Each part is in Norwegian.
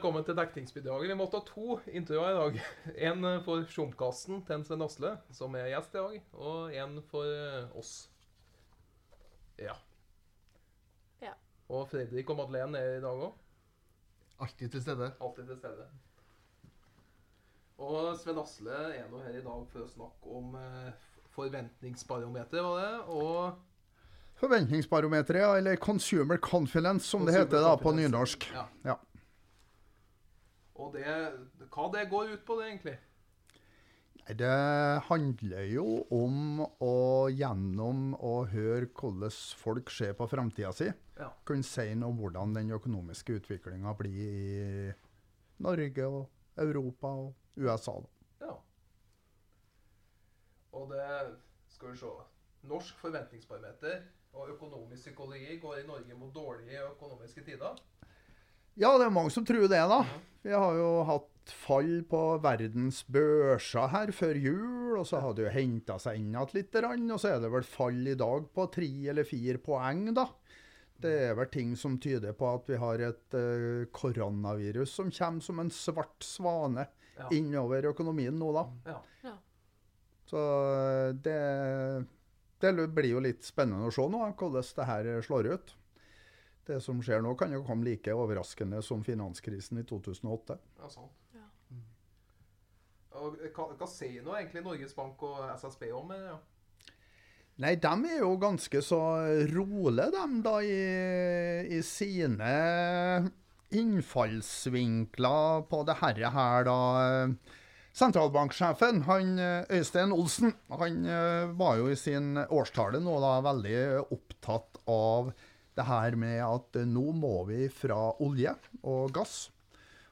Velkommen til dekningsbidraget. Vi måtte ha to introer i dag. En for Sjomkasten til en Sven Asle, som er gjest i dag, og en for eh, oss. Ja. Ja. Og Fredrik og Madeleine er i dag òg. Alltid til stede. Alltid til stede. Og Sven Asle er nå her i dag for å snakke om eh, forventningsbarometer, var det, og Forventningsbarometeret, ja, eller Consumer Confidence, som det heter da på nynorsk. Ja. Ja. Og det, hva det går ut på, det, egentlig? Det handler jo om å gjennom å høre hvordan folk ser på framtida si, Ja. kunne si noe om hvordan den økonomiske utviklinga blir i Norge og Europa og USA. Ja. Og det Skal vi se Norsk forventningsbarometer og økonomisk psykologi går i Norge mot dårlige økonomiske tider. Ja, det er mange som tror det, da. Vi har jo hatt fall på verdens børser her før jul, og så har det jo henta seg inn igjen litt, og så er det vel fall i dag på tre eller fire poeng, da. Det er vel ting som tyder på at vi har et uh, koronavirus som kommer som en svart svane Ja. innover økonomien nå, da. Ja. Ja. Så eh, det, det blir jo litt spennende å se nå, hvordan det her slår ut. Det som skjer nå, kan jo komme like overraskende som finanskrisen i 2008. Ja, sant. Ja. Og hva, hva sier nå egentlig Norges Bank og SSB om det? Ja? Nei, de er jo ganske så rolig, de, da, i, i sine innfallsvinkler på det herre her, da. Sentralbanksjefen, han Øystein Olsen, han eh, var jo i sin årstale nå da veldig opptatt av det her med at nå må vi fra olje og gass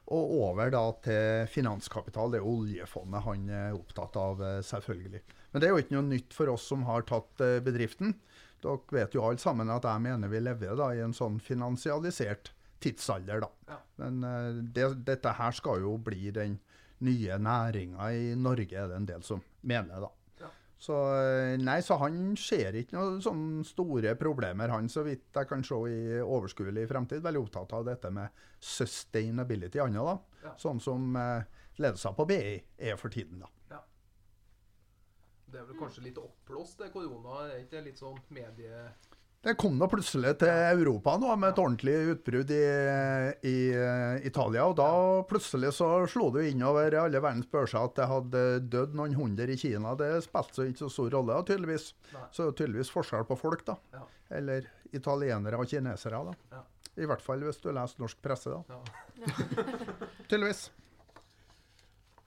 og over da til finanskapital. Det er oljefondet han er opptatt av, eh, selvfølgelig. Men det er jo ikke noe nytt for oss som har tatt eh, bedriften. Dere vet jo alle sammen at jeg mener vi lever da i en sånn finansialisert tidsalder, da. Men eh, det, dette her skal jo bli den nye næringa i Norge, er det en del som mener, da. Ja. Så eh, nei, så han ser ikke noen sånne store problemer, han, så vidt jeg kan se i overskuelig fremtid. Veldig opptatt av dette med sustainability, annet, da. Ja. Sånn som eh, ledelsen på BI er for tiden, da. Det er vel kanskje litt oppblåst, det korona? Er ikke litt sånn medie... Det kom nå plutselig til Europa nå med et ordentlig utbrudd i, i eh, Italia. Og da plutselig så slo det innover alle verdens børser at det hadde dødd noen hundre i Kina. Det spilte så ikke så stor rolle, tydeligvis. Så det er tydeligvis forskjell på folk, da. Ja. Eller italienere og kinesere, da. Ja. I hvert fall hvis du leser norsk presse, da. Ja. Tydeligvis.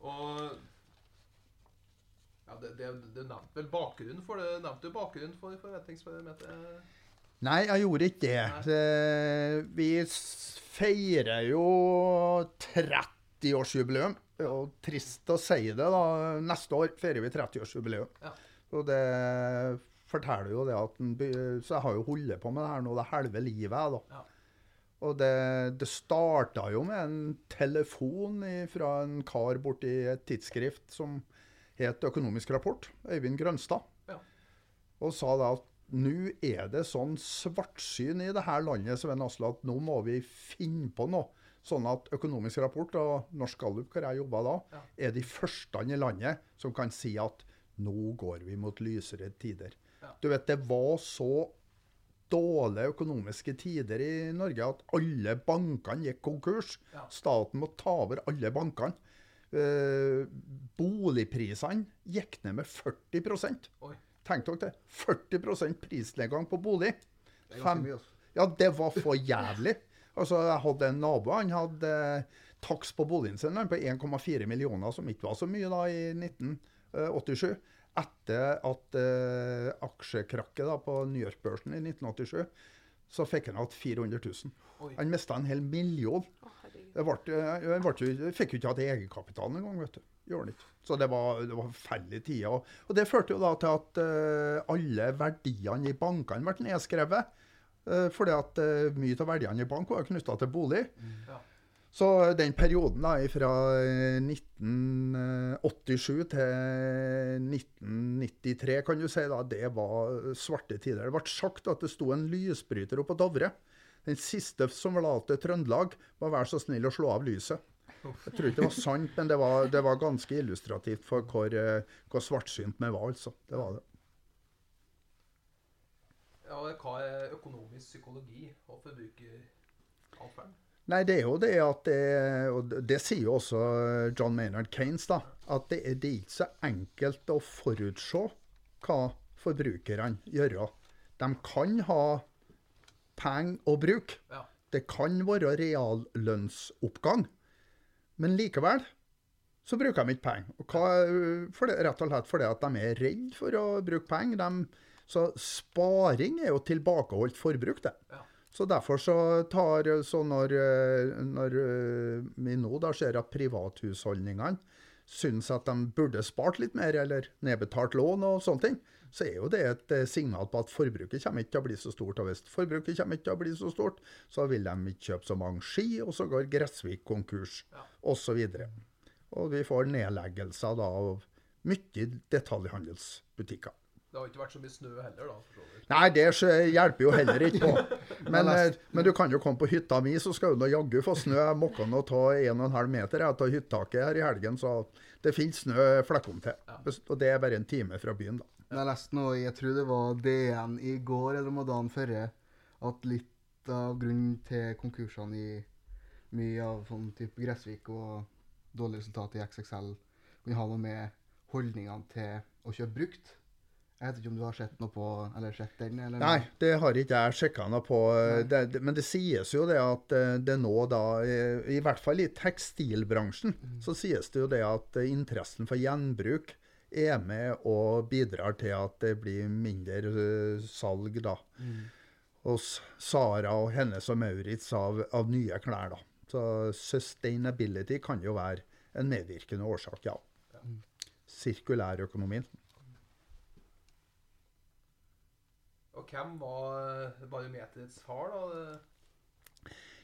Og ja, det, det, det nevnte vel bakgrunnen for det? Nevnte du bakgrunnen for forventningsbarometeret? Nei, jeg gjorde ikke det. Nei. Vi feirer jo 30-årsjubileum. Det er trist å si det, da. Neste år feirer vi 30-årsjubileum. Ja. Og det forteller jo det at en Så jeg har jo holdt på med det her nå det halve livet, da. Ja. Og det, det starta jo med en telefon fra en kar borti et tidsskrift som het Økonomisk rapport, Øyvind Grønstad, Ja. og sa da at nå er det sånn svartsyn i det her landet Sven Asle, at nå må vi finne på noe. Sånn at Økonomisk rapport og Norsk Gallup, hvor jeg jobba da, Ja. er de første i landet som kan si at nå går vi mot lysere tider. Ja. Du vet, det var så dårlige økonomiske tider i Norge at alle bankene gikk konkurs. Ja. Staten måtte ta over alle bankene. Eh, boligprisene gikk ned med 40 Oi. Tenk dere det. 40% prisnedgang på bolig. Det er Fem- mye, altså. Ja, det var for jævlig. Altså, Jeg hadde en nabo, han hadde eh, takst på boligen sin på 1,4 millioner, som ikke var så mye da i 1987. Etter at eh, aksjekrakket da på New York-børsen i 1987, så fikk han igjen 400 000. Oi. Han mista en hel million. Oh, eh, ble, fikk jo ikke hatt egenkapitalen engang, vet du. Gjorde han ikke. Så det var, det var forferdelige tider. Og, og det førte jo da til at uh, alle verdiene i bankene ble nedskrevet. Uh, fordi at uh, mye av verdiene i bank var knytta til bolig. Ja. Så den perioden da, fra 1987 til 1993, kan du si, da, det var svarte tider. Det ble sagt at det sto en lysbryter oppe på Dovre. Den siste som forlater Trøndelag, var være så snill å slå av lyset. Jeg tror ikke det var sant, men det var, det var ganske illustrativt for hvor, eh, hvor svartsynt vi var, altså. Det var det. Ja, hva er økonomisk psykologi og forbrukeratferd? Nei, det er jo det at det, og det- sier jo også John Maynard Keynes, da, at det er, det er ikke så enkelt å forutse hva forbrukerne gjør. De kan ha penger å bruke. Ja. Det kan være reallønnsoppgang. Men likevel så bruker de ikke penger. Og hva, det, rett og slett fordi at de er redd for å bruke penger. Så sparing er jo tilbakeholdt forbruk, det. Ja. Så derfor så tar så når, eh, når eh, vi nå da ser at privathusholdningene syns at de burde spart litt mer, eller nedbetalt lån og sånne ting, så er jo det et eh, signal på at forbruket kommer ikke til å bli så stort. Og hvis forbruket kommer ikke til å bli så stort, så vil de ikke kjøpe så mange ski, og så går Gressvik konkurs, Ja. osv. Og vi får nedleggelser da av mye detaljhandelsbutikker. Det har ikke vært så mye snø heller, da. Nei, det hjelper jo heller ikke på. Men, eh, men du kan jo komme på hytta mi, så skal du nå jaggu få snø. Jeg måtte nå ta 1,5 meter av hyttaket her i helgen, så det finnes snø flekkom til. Og det er bare en time fra byen, da. Jeg leste noe, jeg tror det var DN i går eller det dagen før, at litt av grunnen til konkursene i mye av sånn type Gressvik og dårlige resultat i XXL kunne ha noe med holdningene til å kjøpe brukt. Jeg vet ikke om du har sett noe på, eller sett den? Eller Nei, det har ikke jeg sjekka noe på. Det, det, men det sies jo det at eh, det nå da, eh, i hvert fall i tekstilbransjen, så sies det jo det at eh, interessen for gjenbruk er med og bidrar til at det blir mindre eh, salg da. Hos Sara og Hennes og Maurits av, av nye klær, da. Så sustainability kan jo være en medvirkende årsak, ja. Sirkulærøkonomien. Og hvem var barometerets far, da?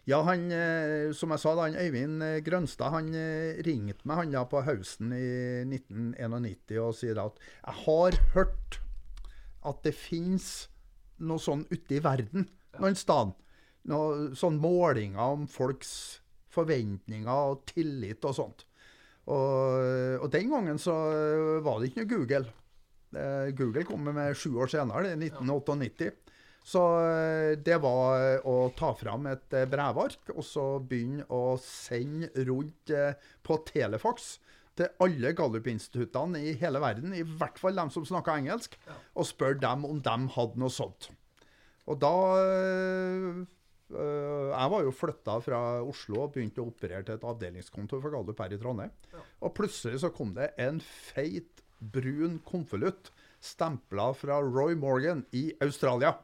Ja, han, eh, som jeg sa, da, han Øyvind eh, Grønstad han eh, ringte meg han da på høsten i 1991 og sier at jeg har hørt at det fins noe sånn ute i verden noen sted. Noe sånn målinger om folks forventninger og tillit og sånt. Og, og den gangen så var det ikke noe Google. Google kom med sju år senere, det er 1998. Så eh, det var å ta fram et eh, brevark og så begynne å sende rundt eh, på telefax til alle Gallup-instituttene i hele verden, i hvert fall dem som snakka engelsk, og spørre dem om de hadde noe sånt. Og da Jeg var jo flytta fra Oslo og begynte å operere til et avdelingskontor for Gallup her i Trondheim. Og plutselig så kom det en feit, brun konvolutt stempla fra Roy Morgan i Australia.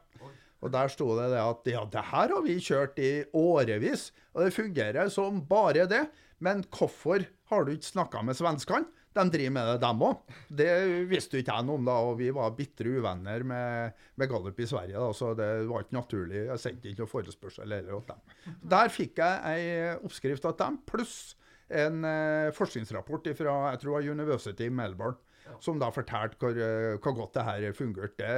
Og der sto det det at ja, det her har vi kjørt i årevis, og det fungerer som bare det. Men hvorfor har du ikke snakka med svenskene? De driver med det, dem òg. Det visste ikke jeg noe om, da, og vi var bitre uvenner med, med Gallup i Sverige. da, Så det var ikke naturlig. Jeg sendte ikke noe forespørsel heller til dem. Der fikk jeg ei oppskrift av dem, pluss en eh, forskningsrapport fra jeg tror University i Melbourne. Som da fortalte hvor, eh, hvor godt det her fungerte.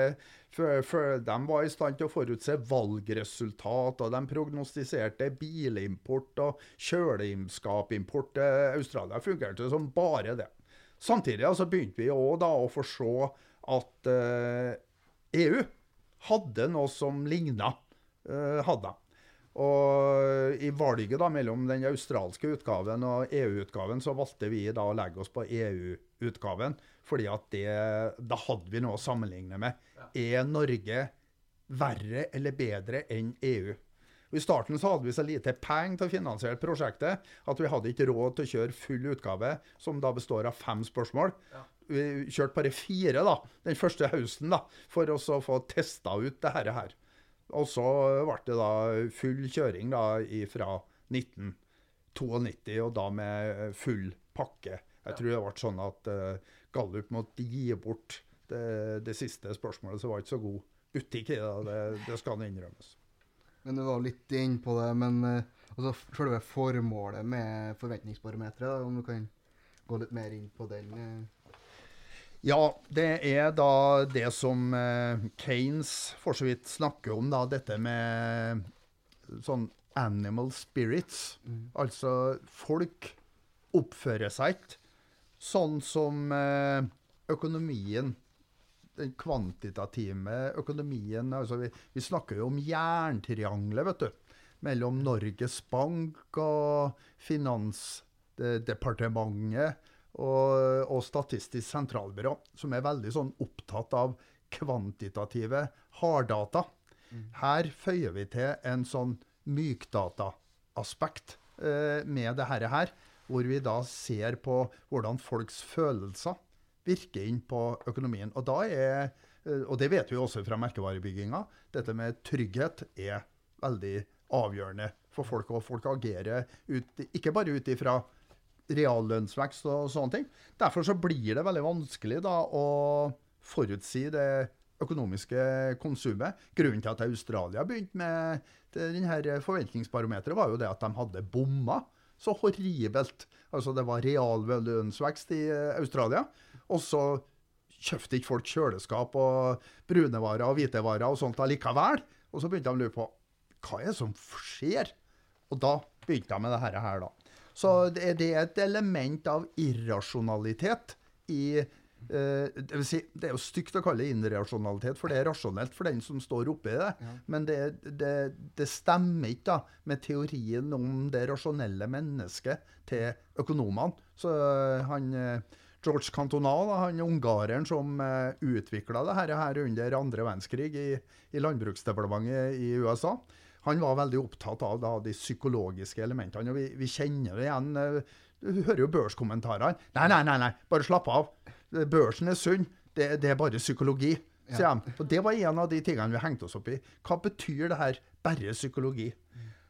For, for de var i stand til å forutse valgresultat, og de prognostiserte bilimport og kjøleimskapimport til Australia. fungerte som bare det. Samtidig altså, begynte vi òg da å se at uh, EU hadde noe som ligna. Uh, hadde. Og i valget da mellom den australske utgaven og EU-utgaven, så valgte vi da å legge oss på EU-utgaven. Fordi at det, da hadde vi noe å sammenligne med. Er Norge verre eller bedre enn EU? Og I starten så hadde vi så lite penger til å finansiere prosjektet at vi hadde ikke råd til å kjøre full utgave, som da består av fem spørsmål. Vi kjørte bare fire da, den første høsten da, for å få testa ut det her. Og så ble det da full kjøring da fra 1992, og da med full pakke. Jeg tror det ble sånn at uh, Gallup måtte gi bort det, det siste spørsmålet, så var ikke så god butikk i det. Det, det skal innrømmes. Men du var litt inne på det, men uh, altså selve formålet med forventningsbarometeret, om du kan gå litt mer inn på den? eh. Ja, det er da det som Kanes Keynes for så vidt snakker om, da, dette med sånn animal spirits. Mm. Altså, folk oppfører seg ikke sånn som eh, økonomien den kvantitative økonomien altså vi, vi snakker jo om jerntriangelet, vet du. Mellom Norges Bank og Finansdepartementet og, og Statistisk sentralbyrå, som er veldig sånn opptatt av kvantitative harddata. Her føyer vi til en sånn mykdata-aspekt eh, med det her, hvor vi da ser på hvordan folks følelser virker inn på økonomien. Og, er, eh, og det vet vi også fra merkevarebygginga, dette med trygghet er veldig avgjørende for folk. Og folk agerer ut, ikke bare ut ifra reallønnsvekst og sånne ting. Derfor så blir det veldig vanskelig da å forutsi det økonomiske konsumet. Grunnen til at Australia begynte med denne forventningsbarometeret, var jo det at de hadde bomma så horribelt. Altså det var reallønnsvekst i eh, Australia, og så kjøpte ikke folk kjøleskap og brune varer og hvite varer og sånt allikevel. Og så begynte de å lure på hva er det som skjer? Og da begynte de med det her da. Så det, det er et element av irrasjonalitet i eh, det, vil si, det er jo stygt å kalle det innreasjonalitet, for det er rasjonelt for den som står oppi det. Ja. Men det, det, det stemmer ikke da, med teorien om det rasjonelle mennesket til økonomene. Så eh, han eh, George Cantonal, han ungareren som utvikla det her, her under andre verdenskrig i, i Landbruksdepartementet i USA, han var veldig opptatt av da, de psykologiske elementene. og Vi, vi kjenner det igjen. eh, Du hører jo børskommentarene. Nei, nei, nei, nei, bare slapp av. Børsen er sunn. Det, det er bare psykologi, sier Ja. de. Og det var en av de tingene vi hengte oss opp i. Hva betyr det her? Bare psykologi.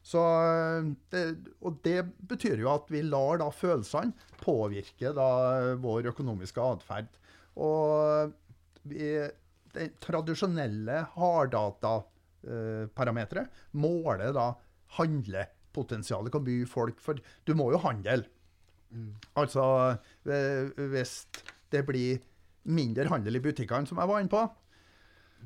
Så, eh, det, og det betyr jo at vi lar da følelsene påvirke da vår økonomiske atferd. Og vi, det tradisjonelle harddata-parameteret måler da handlepotensialet. Hvor mye folk For du må jo handle. Altså eh, hvis det blir mindre handel i butikkene, som jeg var inne på,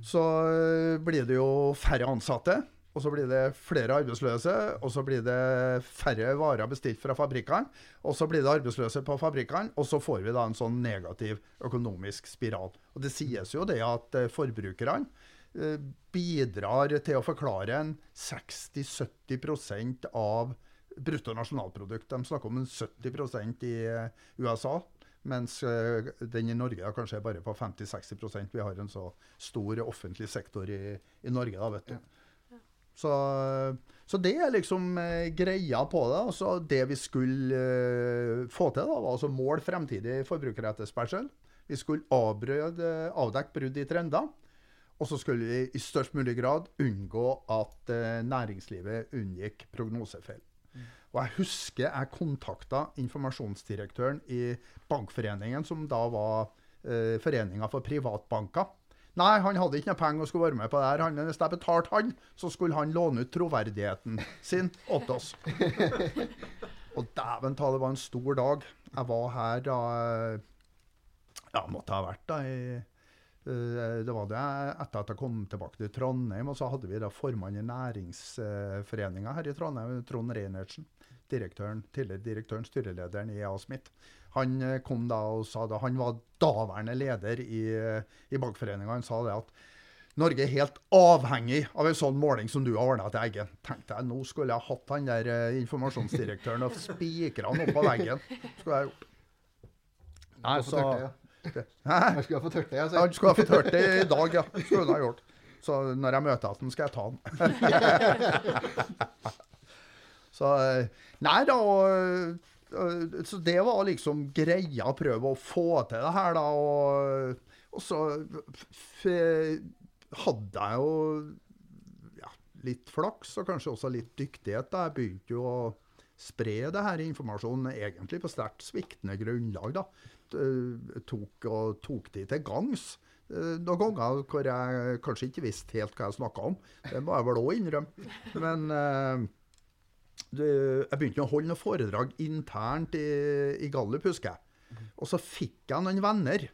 så eh, blir det jo færre ansatte. Og så blir det flere arbeidsløse, og så blir det færre varer bestilt fra fabrikkene. Og så blir det arbeidsløse på fabrikkene, og så får vi da en sånn negativ økonomisk spiral. Og det sies jo det at eh, forbrukerne eh, bidrar til å forklare en 60-70% av bruttonasjonalprodukt. De snakker om en 70% i eh, USA, mens eh, den i Norge er kanskje bare på 50-60% Vi har en så stor offentlig sektor i, i Norge, da, vet du. Ja. Så, så det er liksom eh, greia på det. Altså det vi skulle eh, få til, da, var altså mål fremtidig forbrukeretterspørsel. Vi skulle avdekke brudd i trender. Og så skulle vi i størst mulig grad unngå at eh, næringslivet unngikk prognosefeil. Og jeg husker jeg kontakta informasjonsdirektøren i Bankforeningen, som da var eh, foreninga for privatbanker. Nei, han hadde ikke noe penger og skulle være med på det her. Han, hvis jeg betalte han, så skulle han låne ut troverdigheten sin åt oss. og dæven ta, det var en stor dag. Jeg var her da eh, Ja, måtte ha vært da i det var det etter at jeg kom tilbake til Trondheim. Og så hadde vi da formann i næringsforeninga her i Trondheim, Trond Reinertsen. Direktøren, tidligere direktøren, styrelederen i EA Smith. Han eh, kom da og sa det. han var daværende leder i, i Bankforeninga. Han sa det at Norge er helt avhengig av en sånn måling som du har ordna til Eggen. Tenkte jeg, Nå skulle jeg hatt han der eh, informasjonsdirektøren og spikra han opp på veggen. Skulle jeg gjort. Nei, så, Jeg skulle ha fått hørt det. Altså. Han skulle ha fått hørt det i dag, ja. Skulle han ha gjort. Så når jeg møter ham, skal jeg ta han. så eh, Nei da, og, og, så det var liksom greia å prøve å få til det her, da. Og, og så hadde jeg jo ja, litt flaks, og kanskje også litt dyktighet. da. Jeg begynte jo å spre det her informasjonen egentlig på sterkt sviktende grunnlag. da. Eh, Tok, tok de til gangs. Eh, Noen ganger hvor jeg kanskje ikke visste helt hva jeg snakka om. Det må jeg vel òg innrømme. Men eh, det, jeg begynte å holde noen foredrag internt i, i Gallup, husker jeg. Og så fikk jeg noen venner.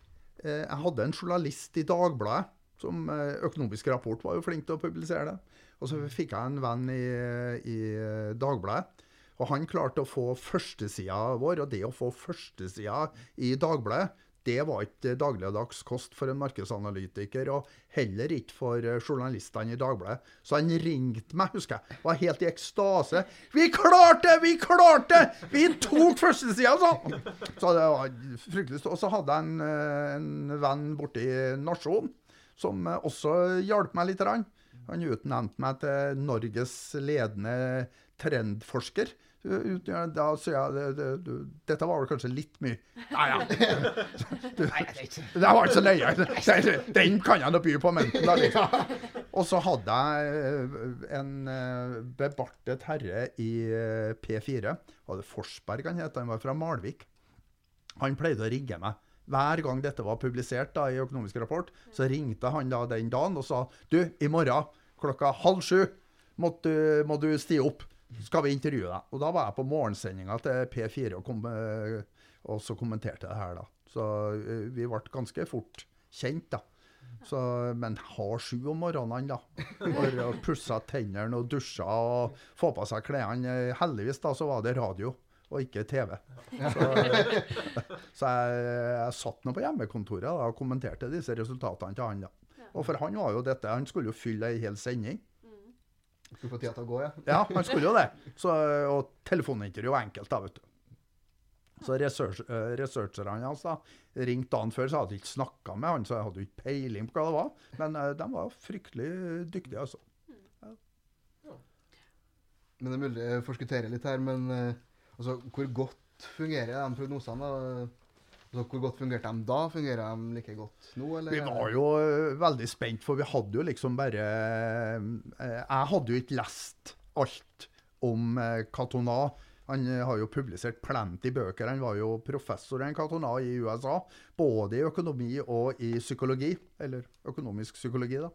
Eh, Jeg hadde en journalist i Dagbladet Som eh, Økonomisk rapport var jo flink til å publisere det. Og så fikk jeg en venn i, i Dagbladet. Og han klarte å få førstesida vår, og det å få førstesida i Dagbladet, det var ikke dagligdags kost for en markedsanalytiker, og heller ikke for eh, journalistene i Dagbladet. Så han ringte meg, husker jeg. Var helt i ekstase. 'Vi klarte! Vi klarte! Vi tok førstesida!' sånn! Så det var fryktelig. Og så hadde jeg en, eh, en venn borte i Nasjonen som eh, også hjalp meg litt. Han utnevnte meg til Norges ledende trendforsker. Ja, Da sier jeg det, det, du, Dette var vel kanskje litt mye. Nei, ja. Du, det var ikke så nøye. Den- kan jeg nå by på menten, da. Liksom. Og så hadde jeg eh, en eh, bebartet herre i eh, P4. Var det Forsberg han het? Han var fra Malvik. Han pleide å rigge meg. Hver gang dette var publisert da, i Økonomisk rapport, så ringte han da den dagen og sa Du, i morgen klokka halv sju må du, må du stige opp. Skal vi intervjue deg? Og da var jeg på morgensendinga til P4 og, kom, eh, og så kommenterte jeg det her, da. Så eh, vi ble ganske fort kjent, da. Så, men halv sju om morgenen, da. For å pusse tennene og dusje og få på seg klærne. Heldigvis da, så var det radio og ikke TV. Så, så jeg, jeg satt nå på hjemmekontoret da, og kommenterte disse resultatene til han. da. Og for han var jo dette, han skulle jo fylle ei hel sending. Skulle få tida til å gå, ja. Ja, han skulle jo det. Så, og telefonintervju var enkelt, da, vet du. Så research, eh, researcherne hans da, ringte dagen før, så hadde jeg ikke snakka med han, så jeg hadde jo ikke peiling på hva det var. Men eh, de var fryktelig dyktige, altså. Men det er mulig jeg forskutterer litt her, men eh, altså, hvor godt fungerer de prognosene? da? Altså, hvor godt fungerte de da? Fungerer de like godt nå, eller? Vi var jo eh, veldig spent, for vi hadde jo liksom bare eh, Jeg hadde jo ikke lest alt om Katona. Han eh, har jo publisert plenty bøker. Han var jo professor i Katona i USA. Både i økonomi og i psykologi. Eller økonomisk psykologi, da.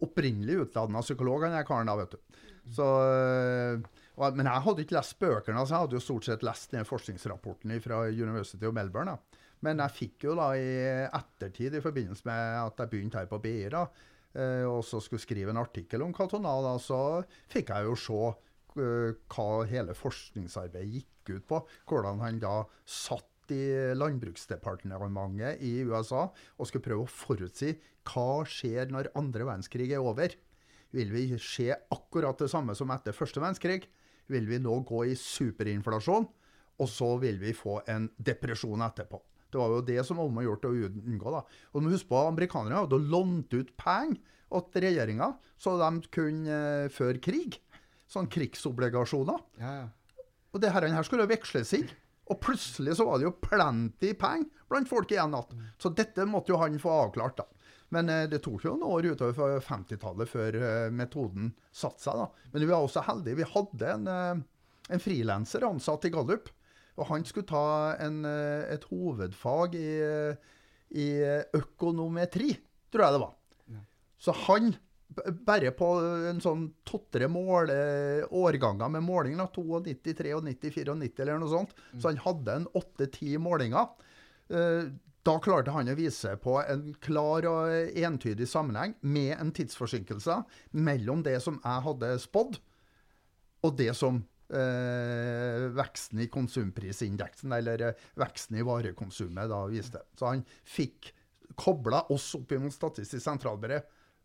Opprinnelig utdanna psykolog, han er karen da, vet du. Så, eh, og, men jeg hadde ikke lest bøkene, så jeg hadde jo stort sett lest den forskningsrapporten fra University of Melbourne. da. Men jeg fikk jo da i ettertid, i forbindelse med at jeg begynte her på BI, da, eh, og så skulle skrive en artikkel om Cantona, da, så fikk jeg jo se eh, hva hele forskningsarbeidet gikk ut på. Hvordan han da satt i Landbruksdepartementet i USA og skulle prøve å forutsi hva skjer når andre verdenskrig er over. Vil vi se akkurat det samme som etter første verdenskrig? Vil vi nå gå i superinflasjon? Og så vil vi få en depresjon etterpå. Det var jo det som var gjorde til å unngå. da. Og du må huske på, Amerikanerne hadde lånt ut penger til regjeringa, så de kunne eh, føre krig. Sånn krigsobligasjoner. Ja, ja. Og det her, her skulle veksles inn. Og plutselig så var det jo plenty penger blant folk igjen igjen. Så dette måtte jo han få avklart, da. Men eh, det tok jo noen år utover 50-tallet før eh, metoden satte seg. da. Men vi var også heldige. Vi hadde en, eh, en frilanser ansatt i Gallup. Og han skulle ta en, eh, et hovedfag i, i økonometri, tror jeg det var. Så han, bare på en sånn to-tre mål, eh, årganger med måling, 92, 93, 94 eller noe sånt, så han hadde en åtte-ti målinger. Eh, Da klarte han å vise på en klar og entydig sammenheng med en tidsforsinkelse mellom det som jeg hadde spådd, og det som eh, veksten i konsumprisindeksen, eller eh, veksten i varekonsumet, da viste. Så han fikk kobla oss opp mot Statistisk sentralbyrå,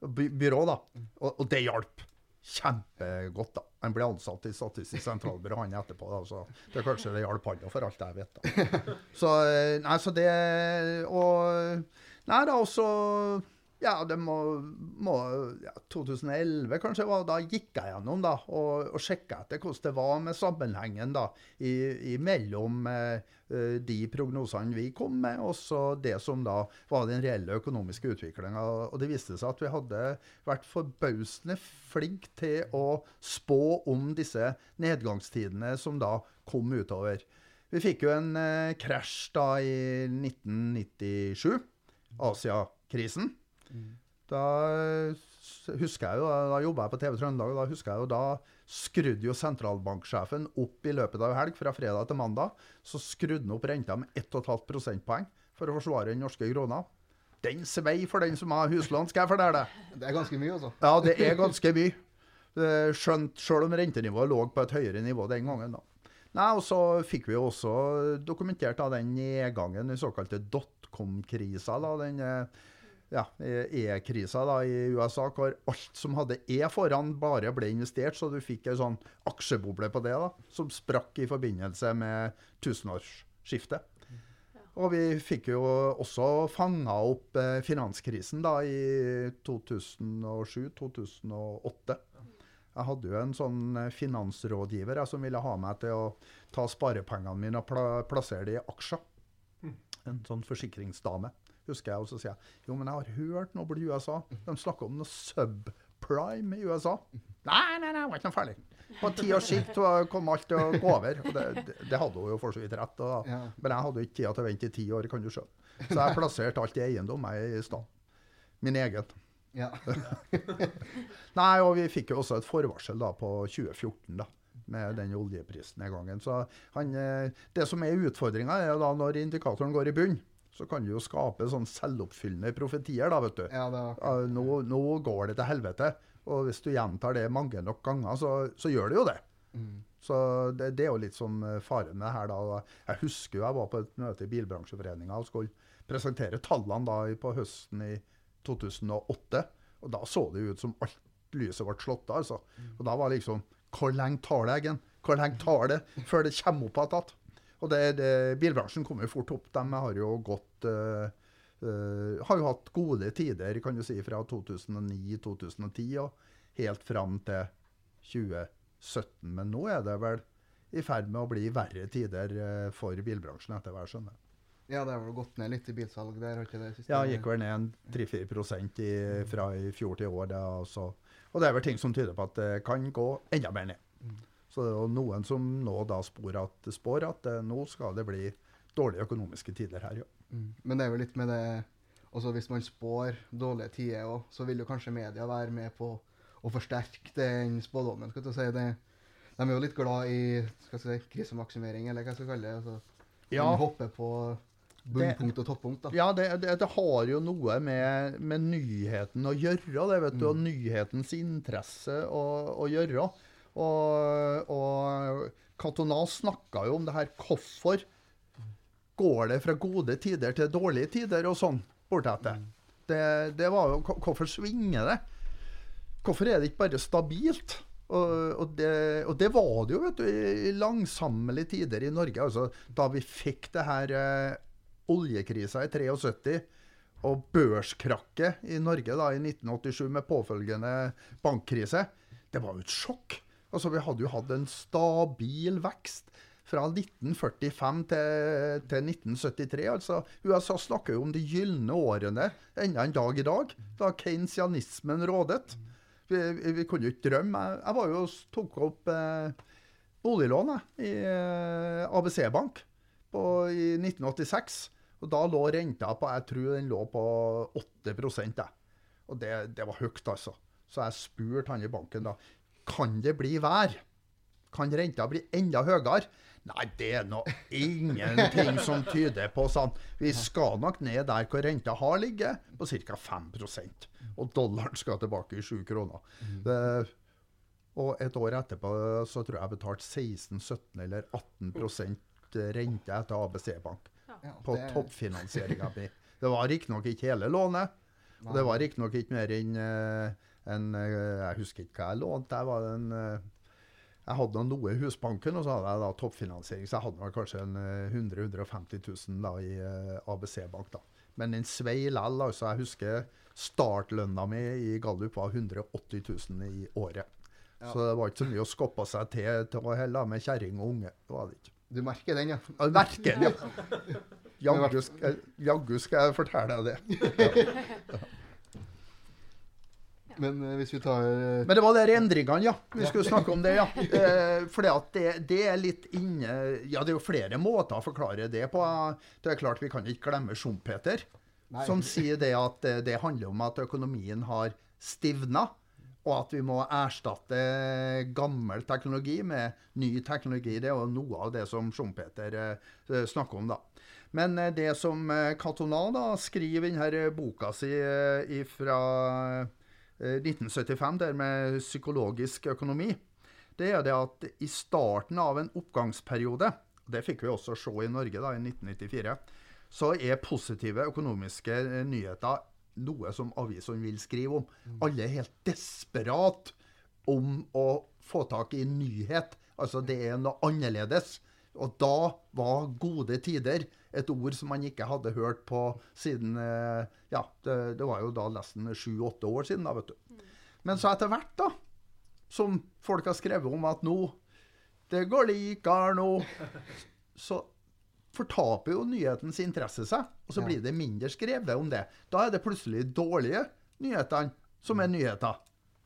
byrå, da. Og, og det hjalp kjempegodt. da. Han ble ansatt i Statistisk sentralbyrå han etterpå, da, så det kanskje det hjalp han, for alt jeg vet. da. Så, eh, nei, så det Og Nei, da også Ja, det må, må ja, 2011 kanskje var da gikk jeg gjennom da, og, og sjekka etter hvordan det var med sammenhengen da, i, i mellom eh, eh, de prognosene vi kom med, og så det som da var den reelle økonomiske utviklinga. Det viste seg at vi hadde vært forbausende flinke til å spå om disse nedgangstidene som da kom utover. Vi fikk jo en eh, krasj da i 1997, Asiakrisen. Da husker jeg jo, da jobba jeg på TV Trøndelag, og da husker jeg jo da skrudde jo sentralbanksjefen opp i løpet av helg, fra fredag til mandag. Så skrudde han opp renta med 1,5 prosentpoeng for å forsvare den norske krona. Den svei for den som har huslån, skal jeg fortelle deg. Det er ganske mye, altså. Ja, det er ganske mye. Eh, Skjønt, selv om rentenivået lå på et høyere nivå den gangen. da. Nei, og Så fikk vi jo også dokumentert da, den nedgangen, den såkalte dotcom-krisa. da, den eh, ja, E-krisa da i USA, hvor alt som hadde E foran, bare ble investert. Så du fikk ei sånn aksjeboble på det, da, som sprakk i forbindelse med tusenårsskiftet. Og vi fikk jo også fanga opp eh, finanskrisen da i 2007-2008. Jeg hadde jo en sånn eh, finansrådgiver jeg, som ville ha meg til å ta sparepengene mine og pla plassere dem i aksjer. En sånn forsikringsdame. Husker jeg, Og så sier jeg jo, men jeg har hørt noe borti USA. De snakker om noe subprime i USA. Nei, nei, nei, det var ikke noe ferdig. På ti års sikt kom alt til å gå over. Og det, det, det hadde hun jo for så vidt rett. Da. Ja. Men jeg hadde jo ikke tid til å vente i ti år, kan du skjønne. Så jeg plasserte alt i eiendom jeg, i stad. Min egen. Ja. Nei, og vi fikk jo også et forvarsel da på 2014, da. Med den oljeprisnedgangen. Så han, eh, det som er utfordringa, er da når indikatoren går i bunn, så kan du jo skape sånn selvoppfyllende profetier, da, vet du. ja, det var nå, nå går det til helvete. Og hvis du gjentar det mange nok ganger, så, så gjør det jo det. mm. Så det, det er jo litt sånn eh, faren med her, da. Jeg husker jo jeg var på et møte i Bilbransjeforeninga og skulle presentere tallene da på høsten i 2008. Og da så det jo ut som alt lyset ble slått av, altså. Og da var liksom Hvor lenge tar det, Eggen? Hvor lenge tar det før det kommer opp igjen? Og det, det, bilbransjen kommer jo fort opp. De har jo gått uh, uh, Har jo hatt gode tider, kan du si, fra 2009-2010 og helt fram til 2017. Men nå er det vel i ferd med å bli verre tider uh, for bilbransjen, etter hva jeg skjønner. ja, det har vel gått ned litt i bilsalg der, ikke det? siste? Ja, gikk vel ned 3-4 i, fra i fjor til i år. Det, altså. Og det er vel ting som tyder på at det kan gå enda mer ned. Så det er jo noen som nå da spår at, spår at eh, nå skal det bli dårlige økonomiske tider her, ja. Mm. Men det er jo litt med det Altså Hvis man spår dårlige tider òg, så vil jo kanskje media være med på å forsterke den spådommen. skal du si. Det, de er jo litt glad i skal jeg si, krisemaksimering, eller hva jeg skal kalle det. Altså, Ja. Man hopper på bunnpunkt og toppunkt. da. Ja, det, det, det har jo noe med, med nyheten å gjøre, det vet du, og Mm. nyhetens interesse å, å gjøre. Og, og Cantona snakka jo om det her. Hvorfor går det fra gode tider til dårlige tider og sånn bortetter? Det, det var jo Hvorfor svinger det? Hvorfor er det ikke bare stabilt? Og, og, det, og det var det jo vet du, i langsammelige tider i Norge. altså Da vi fikk det her eh, oljekrisa i 73 og børskrakket i Norge da i 1987 med påfølgende bankkrise. Det var jo et sjokk. Altså Vi hadde jo hatt en stabil vekst fra 1945 til, til 1973. altså USA snakker jo om de gylne årene enda en dag i dag, da keynesianismen rådet. Vi, vi, kunne jo ikke drømme. Jeg, jeg var jo tok opp eh, boliglån i eh, ABC Bank i 1986. Og da lå renta på jeg tror den lå på 8% jeg. Og det, det var høyt, altså. Så jeg spurte han i banken da kan det bli vær. Kan renta bli enda høyere? Nei, det er nå ingenting som tyder på sånn. Vi skal nok ned der hvor renta har ligget, på ca. 5% Og dollaren skal tilbake i 7 kroner. Det, og et år etterpå så tror jeg jeg betalte 16-17 eller 18% rente etter ABC Bank Ja, på det- toppfinansieringa mi. Det var riktignok ikke hele lånet. Og det var riktignok ikke mer enn eh, en, eh, Jeg husker ikke hva jeg lånte. Jeg, var en, eh, jeg hadde noe i Husbanken, og så hadde jeg da toppfinansiering. Så jeg hadde kanskje eh, 100 000-150 000 da, i eh, ABC Bank. da. Men den svei lell. Altså, jeg husker startlønna mi i Gallup var 180 000 i året. Ja. Så det var ikke så mye å skoppe seg til til å helle med kjerring og unge. Det var det ikke. Du merker den, ja. Jeg merker den, ja. Jaggu skal, jeg fortelle deg det. Men eh, hvis vi tar eh, Men det var der endringene, ja. Vi skulle snakke om det, ja. For fordi at det, det er litt inne Ja, det er jo flere måter å forklare det på. Det er klart Vi kan ikke glemme Schumpeter, Nei. som sier det at det, handler om at økonomien har stivna. og at vi må erstatte gammel teknologi med ny teknologi. Det er jo noe av det som Schumpeter eh, snakker om, da. Men eh, det som eh, da skriver i denne boka si eh, fra 1975, der med psykologisk økonomi, det er det at i starten av en oppgangsperiode, det fikk vi også se i Norge da i 1994, så er positive økonomiske nyheter noe som avisene vil skrive om. Alle er helt desperat om å få tak i nyhet. Altså, det er noe annerledes. Og da var gode tider et ord som man ikke hadde hørt på siden eh, Ja, det, det var jo da nesten sju-åtte år siden, da, vet du. Men så etter hvert, da, som folk har skrevet om at nå Det går likere nå. Så fortaper jo nyhetens interesse seg, og så blir det mindre skrevet om det. Da er det plutselig dårlige nyhetene som er nyheter.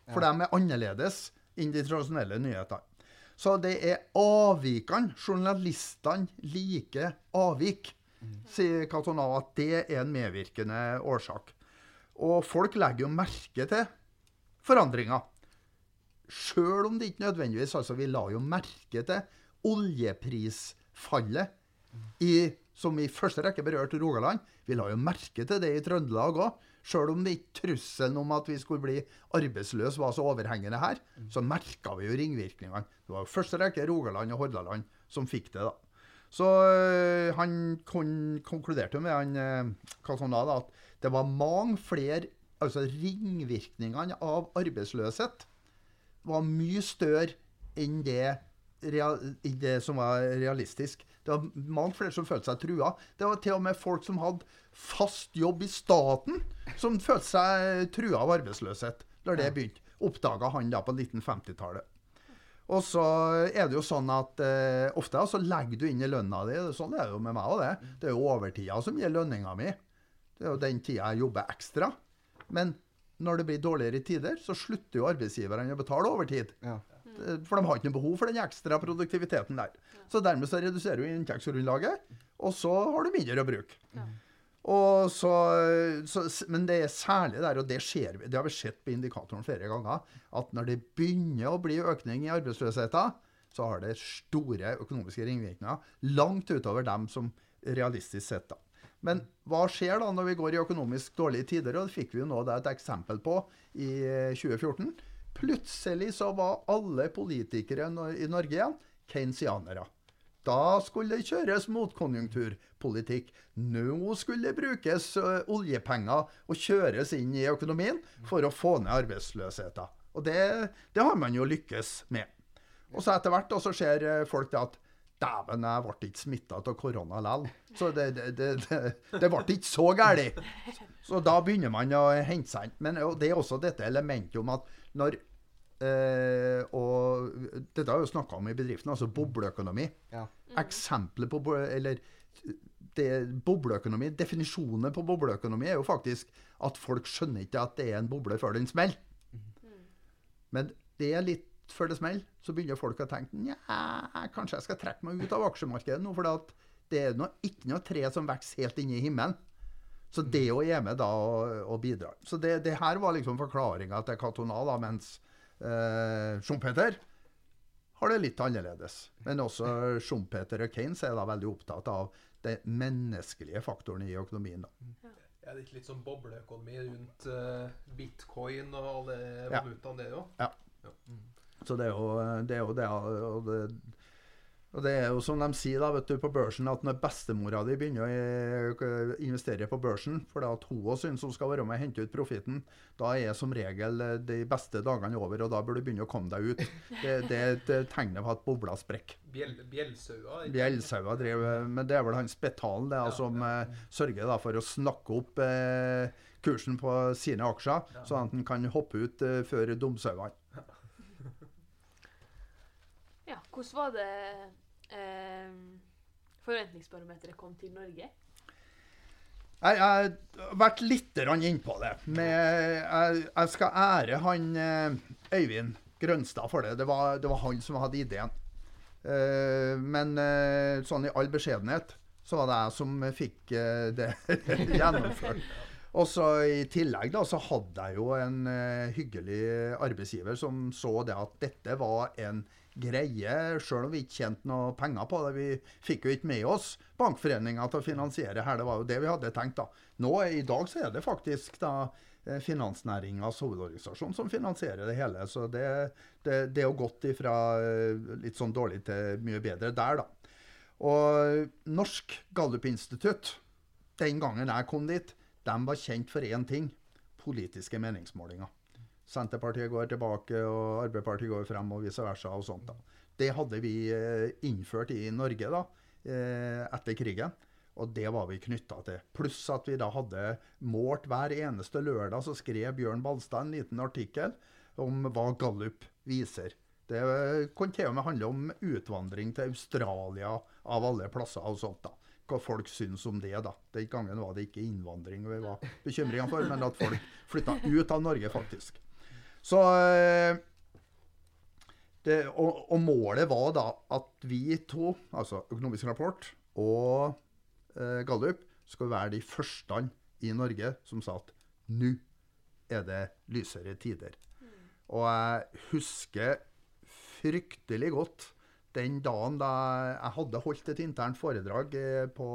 For de er annerledes enn de tradisjonelle nyhetene. Så det er avvikene. Journalistene liker avvik, sier Catoná, at det er en medvirkende årsak. Og folk legger jo merke til forandringer. Sjøl om det ikke nødvendigvis altså Vi la jo merke til oljeprisfallet, i, som i første rekke berørte Rogaland. Vi la jo merke til det i Trøndelag òg. Sjøl om det ikke trusselen om at vi skulle bli arbeidsløse var så overhengende her, så merka vi jo ringvirkningene. Det var jo første rekke Rogaland og Hordaland som fikk det, da. Så øh, han kon konkluderte med han øh, Catoná da, at det var mange flere Altså ringvirkningene av arbeidsløshet var mye større enn det, enn det som var realistisk. Det var mange flere som følte seg trua. Det var til og med folk som hadde fast jobb i staten, som følte seg trua av arbeidsløshet da det begynte. Oppdaga han da på 1950-tallet. Og så er det jo sånn at eh, ofte så legger du inn i lønna di. Sånn er det jo med meg òg, det. Det er jo overtida som gir lønninga mi. Det er jo den tida jeg jobber ekstra. Men når det blir dårligere tider, så slutter jo arbeidsgiverne å betale overtid. Ja. Eh, For de har ikke noe behov for den ekstra produktiviteten der. Så dermed så reduserer du inntektsgrunnlaget, og så har du mindre å bruke. Ja. Så, så, men det er særlig der, og det, skjer, det har vi sett på indikatoren flere ganger, at når det begynner å bli økning i arbeidsløsheten, så har det store økonomiske ringvirkninger langt utover dem som realistisk sett. da. Men hva skjer da når vi går i økonomisk dårlige tider? Og det fikk vi jo nå et eksempel på i eh, 2014. Plutselig så var alle politikere i Norge igjen keynesianere. Da skulle det kjøres motkonjunkturpolitikk. Nå skulle det brukes oljepenger og kjøres inn i økonomien for å få ned arbeidsløsheten. Og det, det har man jo lykkes med. Og så etter hvert så ser eh, folk det at Dæven, jeg ble ikke smitta av korona likevel. Så det, det, det, det ble ikke så galt. Så da begynner man å hente seg inn. Men det er også dette elementet om at når eh, Og dette har vi snakka om i bedriften, altså bobleøkonomi. Ja. Eksempler på Eller det, bobleøkonomi, definisjonen på bobleøkonomi er jo faktisk at folk skjønner ikke at det er en boble før den smeller. Men det er litt før det smeller, så begynner folk å tenke Nja, kanskje jeg skal trekke meg ut av aksjemarkedet nå, for det er noe, ikke noe tre som vokser helt inne i himmelen. Så det òg er med da og, og bidrar. Så det, det her var liksom forklaringa til katonal da, mens eh, Schumpeter har det litt annerledes. Men også Schumpeter og Keynes er da veldig opptatt av den menneskelige faktoren i økonomien. da. Er det ikke litt sånn bobleøkonomi rundt uh, bitcoin og alle Ja. det òg? Ja. Så det er jo det. Er jo det og, det og det er jo som de sier da, vet du, på børsen, at når bestemora di begynner å eh, investere på børsen, for det at hun også syns hun skal være med og hente ut profitten, da er som regel eh, de beste dagene over, og da bør du begynne å komme deg ut. Det, det er et eh, tegn på at bobla sprekker. Bjell, bjellsaua? Bjellsaua driver Men det er vel han Spetalen det, Ja, som ja. sørger da for å snakke opp eh, kursen på sine aksjer, Ja. sånn at han kan hoppe ut eh, før dumsauene. Ja, hvordan var det eh, forventningsbarometeret kom til Norge? Jeg jeg har vært litt innpå det. Med, jeg, jeg skal ære han eh, Øyvind Grønstad for det. Det var, det var han som hadde ideen. Eh, men eh, sånn i all beskjedenhet så var det jeg som fikk det gjennomført. Og så I tillegg da, så hadde jeg jo en hyggelig arbeidsgiver som så det at dette var en greie, sjøl om vi ikke tjente noe penger på det. Vi fikk jo ikke med oss bankforeninga til å finansiere her. Det var jo det vi hadde tenkt. da. Nå, I dag så er det faktisk da eh, Finansnæringas hovedorganisasjon som finansierer det hele. Så det, det, det er jo gått ifra eh, litt sånn dårlig til mye bedre der, da. Og Norsk Gallup-institutt, den gangen jeg kom dit, de var kjent for én ting politiske meningsmålinger. Senterpartiet går tilbake, og Arbeiderpartiet går frem, og vice versa. og sånt da. Det hadde vi eh, innført i Norge da, eh, etter krigen. Og det var vi knytta til. Pluss at vi da hadde målt hver eneste lørdag, så skrev Bjørn Balstad en liten artikkel om hva Gallup viser. Det eh, kan til og med handle om utvandring til Australia av alle plasser og sånt. da. Hva folk syns om det. da. Den gangen var det ikke innvandring vi var bekymringa for, men at folk flytta ut av Norge, faktisk. Så eh, det, og, og, målet var da at vi to, altså Økonomisk rapport og eh, Gallup, skulle være de første i Norge som sa at nå er det lysere tider. Og jeg husker fryktelig godt den dagen da jeg hadde holdt et internt foredrag eh, på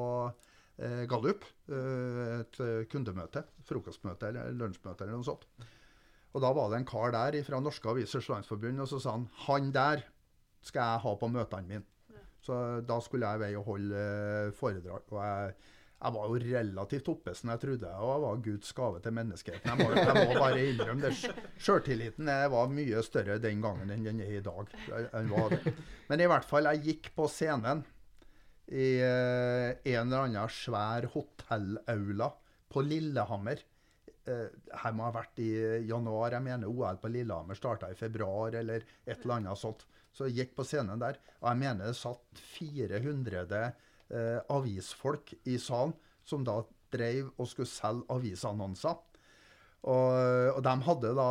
eh, Gallup. Eh, et kundemøte, frokostmøte eller lunsjmøte eller noe sånt. Og da var det en kar der fra Norske Avisers Landsforbund, og så sa han han der skal jeg ha på møtene mine. Så da skulle jeg vei og holde eh, foredrag. Og jeg, jeg var jo relativt oppesen, jeg trodde jeg var Guds gave til menneskeheten. Jeg må, jeg må bare innrømme det. Sjøltilliten var mye større den gangen enn den er i dag. Men i hvert fall, jeg gikk på scenen i eh, en eller annen svær hotellaula på Lillehammer eh, her må ha vært i januar. Jeg mener OL på Lillehammer starta i februar eller et eller annet sånt. Så jeg gikk på scenen der, og jeg mener det satt 400 eh, avisfolk i salen som da drev og skulle selge avisannonser. Og, og de hadde da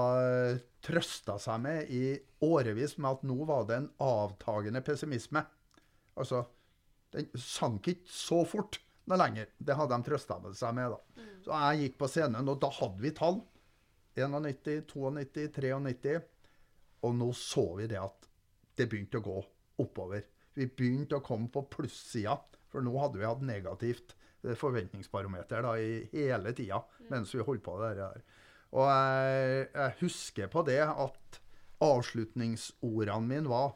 trøsta seg med i årevis med at nå var det en avtagende pessimisme. Altså, den sank ikke så fort noe lenger. Det hadde de trøsta seg med. da. Så jeg gikk på scenen, og da hadde vi tall. 91, 92, 93. Og nå så vi det at det begynte å gå oppover. Vi begynte å komme på plussida, for nå hadde vi hatt negativt eh, forventningsbarometer da, i hele tida mens vi holdt på det der. Og jeg, jeg husker på det at avslutningsordene mine var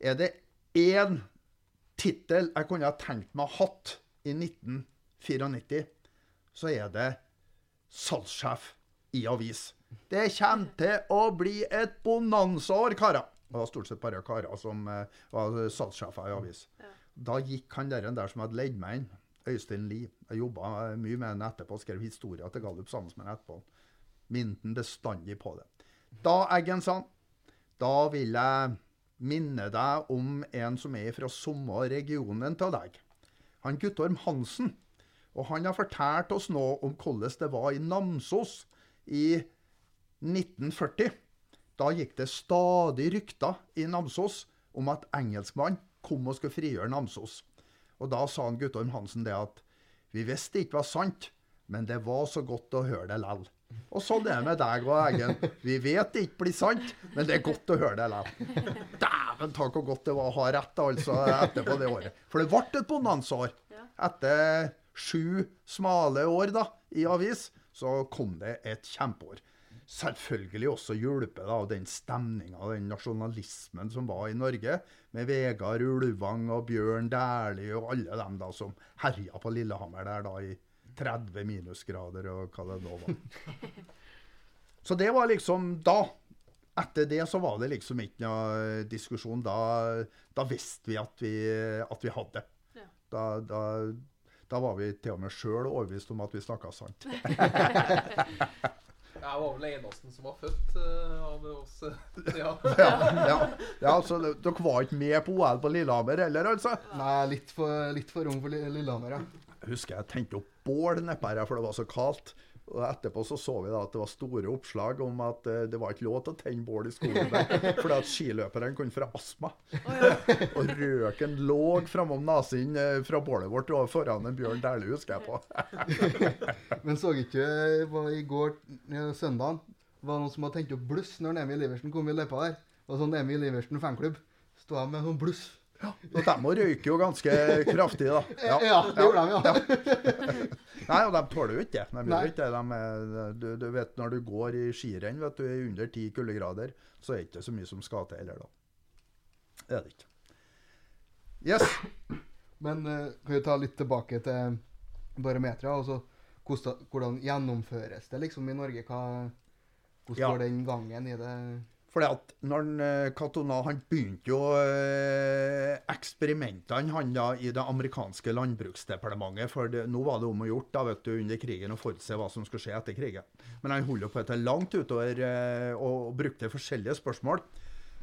Er det én tittel jeg kunne ha tenkt meg hatt i 1994, så er det salgssjef i avis. Det kommer til å bli et bonanzaår, karer. Det var stort sett bare karer som uh, var salgssjefer i avis. Ja. Da gikk han der, der som hadde leid meg inn, Øystein Lie. Jeg jobba mye med ham etterpå, skrev historier til Gallup sammen med ham etterpå. Minnet bestandig på det. Da, Eggen, sa han, da vil jeg minne deg om en som er fra samme regionen til deg han Guttorm Hansen. Og han har fortalt oss nå om hvordan det var i Namsos i 1940. Da gikk det stadig rykter i Namsos om at engelskmann kom og skulle frigjøre Namsos. Og da sa han Guttorm Hansen det at vi visste ikke var sant, men det var så godt å høre det lell. Og sånn er det med deg og Eggen. Vi vet det ikke blir sant, men det er godt å høre det likevel. Dæven ta hvor godt det var å ha rett altså, etterpå det året. For det ble et bonanzaår. Etter sju smale år da, i avis, så kom det et kjempeår. Selvfølgelig også hjulpet av den stemninga den nasjonalismen som var i Norge, med Vegard Ulvang og Bjørn Dæhlie og alle dem da som herja på Lillehammer der da i 30 minusgrader og hva det nå var. Så det var liksom da. Etter det så var det liksom ikke noe diskusjon. Da, da visste vi at vi, at vi hadde det. Ja. Da, da, da, var vi til og med sjøl overbevist om at vi snakka sant. Jeg var vel eneste som var født uh, av oss. ja. ja, ja. ja så dere var ikke med på OL på Lillehammer heller, altså? Nei, litt for, litt for ung for Lillehammer, ja Jeg husker jeg tenkte opp bål nedpå her, for det var så kaldt. Og etterpå så så vi da at det var store oppslag om at eh, det var ikke lov til å tenne bål i skogen der, fordi at skiløperne kunne få astma. Og røken lå framom nesen eh, fra bålet vårt og foran en Bjørn Dæhlie, husker jeg på. Men så ikke var i går, eh, søndagen, var det noen som hadde tent opp bluss når Emil Iversen kom i løypa der. Og sånn Emil Iversen fanklubb. Sto jeg med sånn bluss. Og de må røyke jo ganske kraftig, da. Ja, det gjorde de, ja. Nei, og de tåler jo ikke det. De ikke det. De du, du vet, når du går i skirenn vet du, i under ti kuldegrader, så er det ikke så mye som skal til heller, da. Det er det ikke. Yes. Men eh, kan vi ta litt tilbake til barometeret? Altså, hvordan gjennomføres det liksom i Norge? Hva, hvordan Ja. går den gangen i det? Fordi at når han, eh, han begynte jo eh, eksperimentene han da i det amerikanske landbruksdepartementet. For det, nå var det om å gjort da, vet du, under krigen å forutse hva som skulle skje etter krigen. Men han holdt på etter langt utover eh, og brukte forskjellige spørsmål.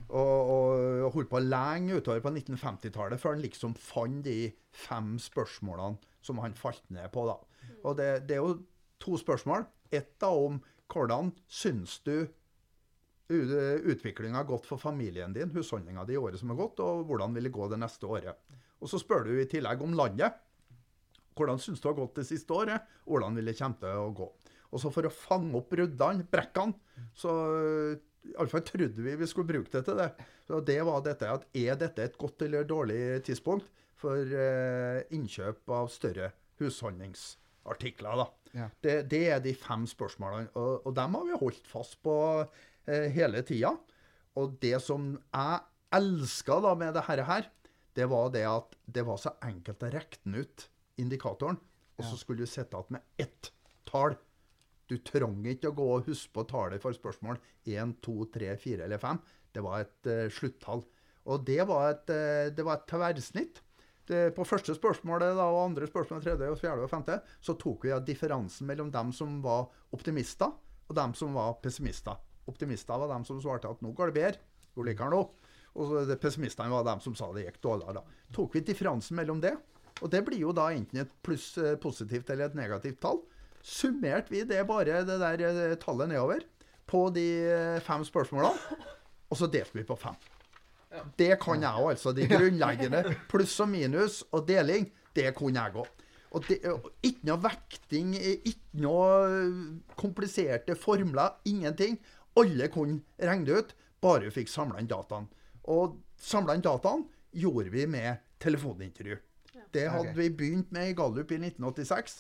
Og, og holdt på lenge utover på 1950-tallet før han liksom fant de fem spørsmålene som han falt ned på. da. Og det, det er jo to spørsmål. Ett da om hvordan syns du utviklinga har gått for familien din, husholdninga di i året som har gått, og hvordan vil det gå det neste året. Og så spør du i tillegg om landet. Hvordan syns du det har gått det siste året? Hvordan vil det komme til å gå? Og så for å fange opp bruddene, brekkene, så iallfall trodde vi vi skulle bruke det til det. Så det var dette at er dette et godt eller dårlig tidspunkt for eh, innkjøp av større husholdningsartikler, da. Ja. Det, det er de fem spørsmålene, og, og dem har vi holdt fast på eh, hele tida. Og det som jeg elska med det her, det var det at det var så enkelt å regne ut indikatoren, og så skulle du sitte igjen med ett tall. Du trang ikke å gå og huske på tallet for spørsmål 1, 2, 3, 4 eller 5. Det var et uh, sluttall. Og det var et, uh, det var et tverrsnitt. Det, på første spørsmålet da, og andre spørsmål, tredje, og fjerde og femte, så tok vi differansen mellom dem som var optimister, og dem som var pessimister. Optimister var dem som svarte at nå går det bedre, går likere nå. Og pessimistene var dem som sa det gikk dårligere. Tok vi differansen mellom det, og det blir jo da enten et pluss eh, positivt eller et negativt tall. Summerte vi det bare, det der eh, tallet nedover, på de eh, fem spørsmålene, og så delte vi på fem. Det kan jeg òg, altså. De grunnleggende pluss og minus og deling, det kunne jeg òg. Og det, ikke noe vekting, ikke noe kompliserte formler, ingenting. Alle kunne regne det ut, bare vi fikk samla inn dataen. Og samla inn dataen gjorde vi med telefonintervju. Det hadde okay. vi begynt med i Gallup i 1986.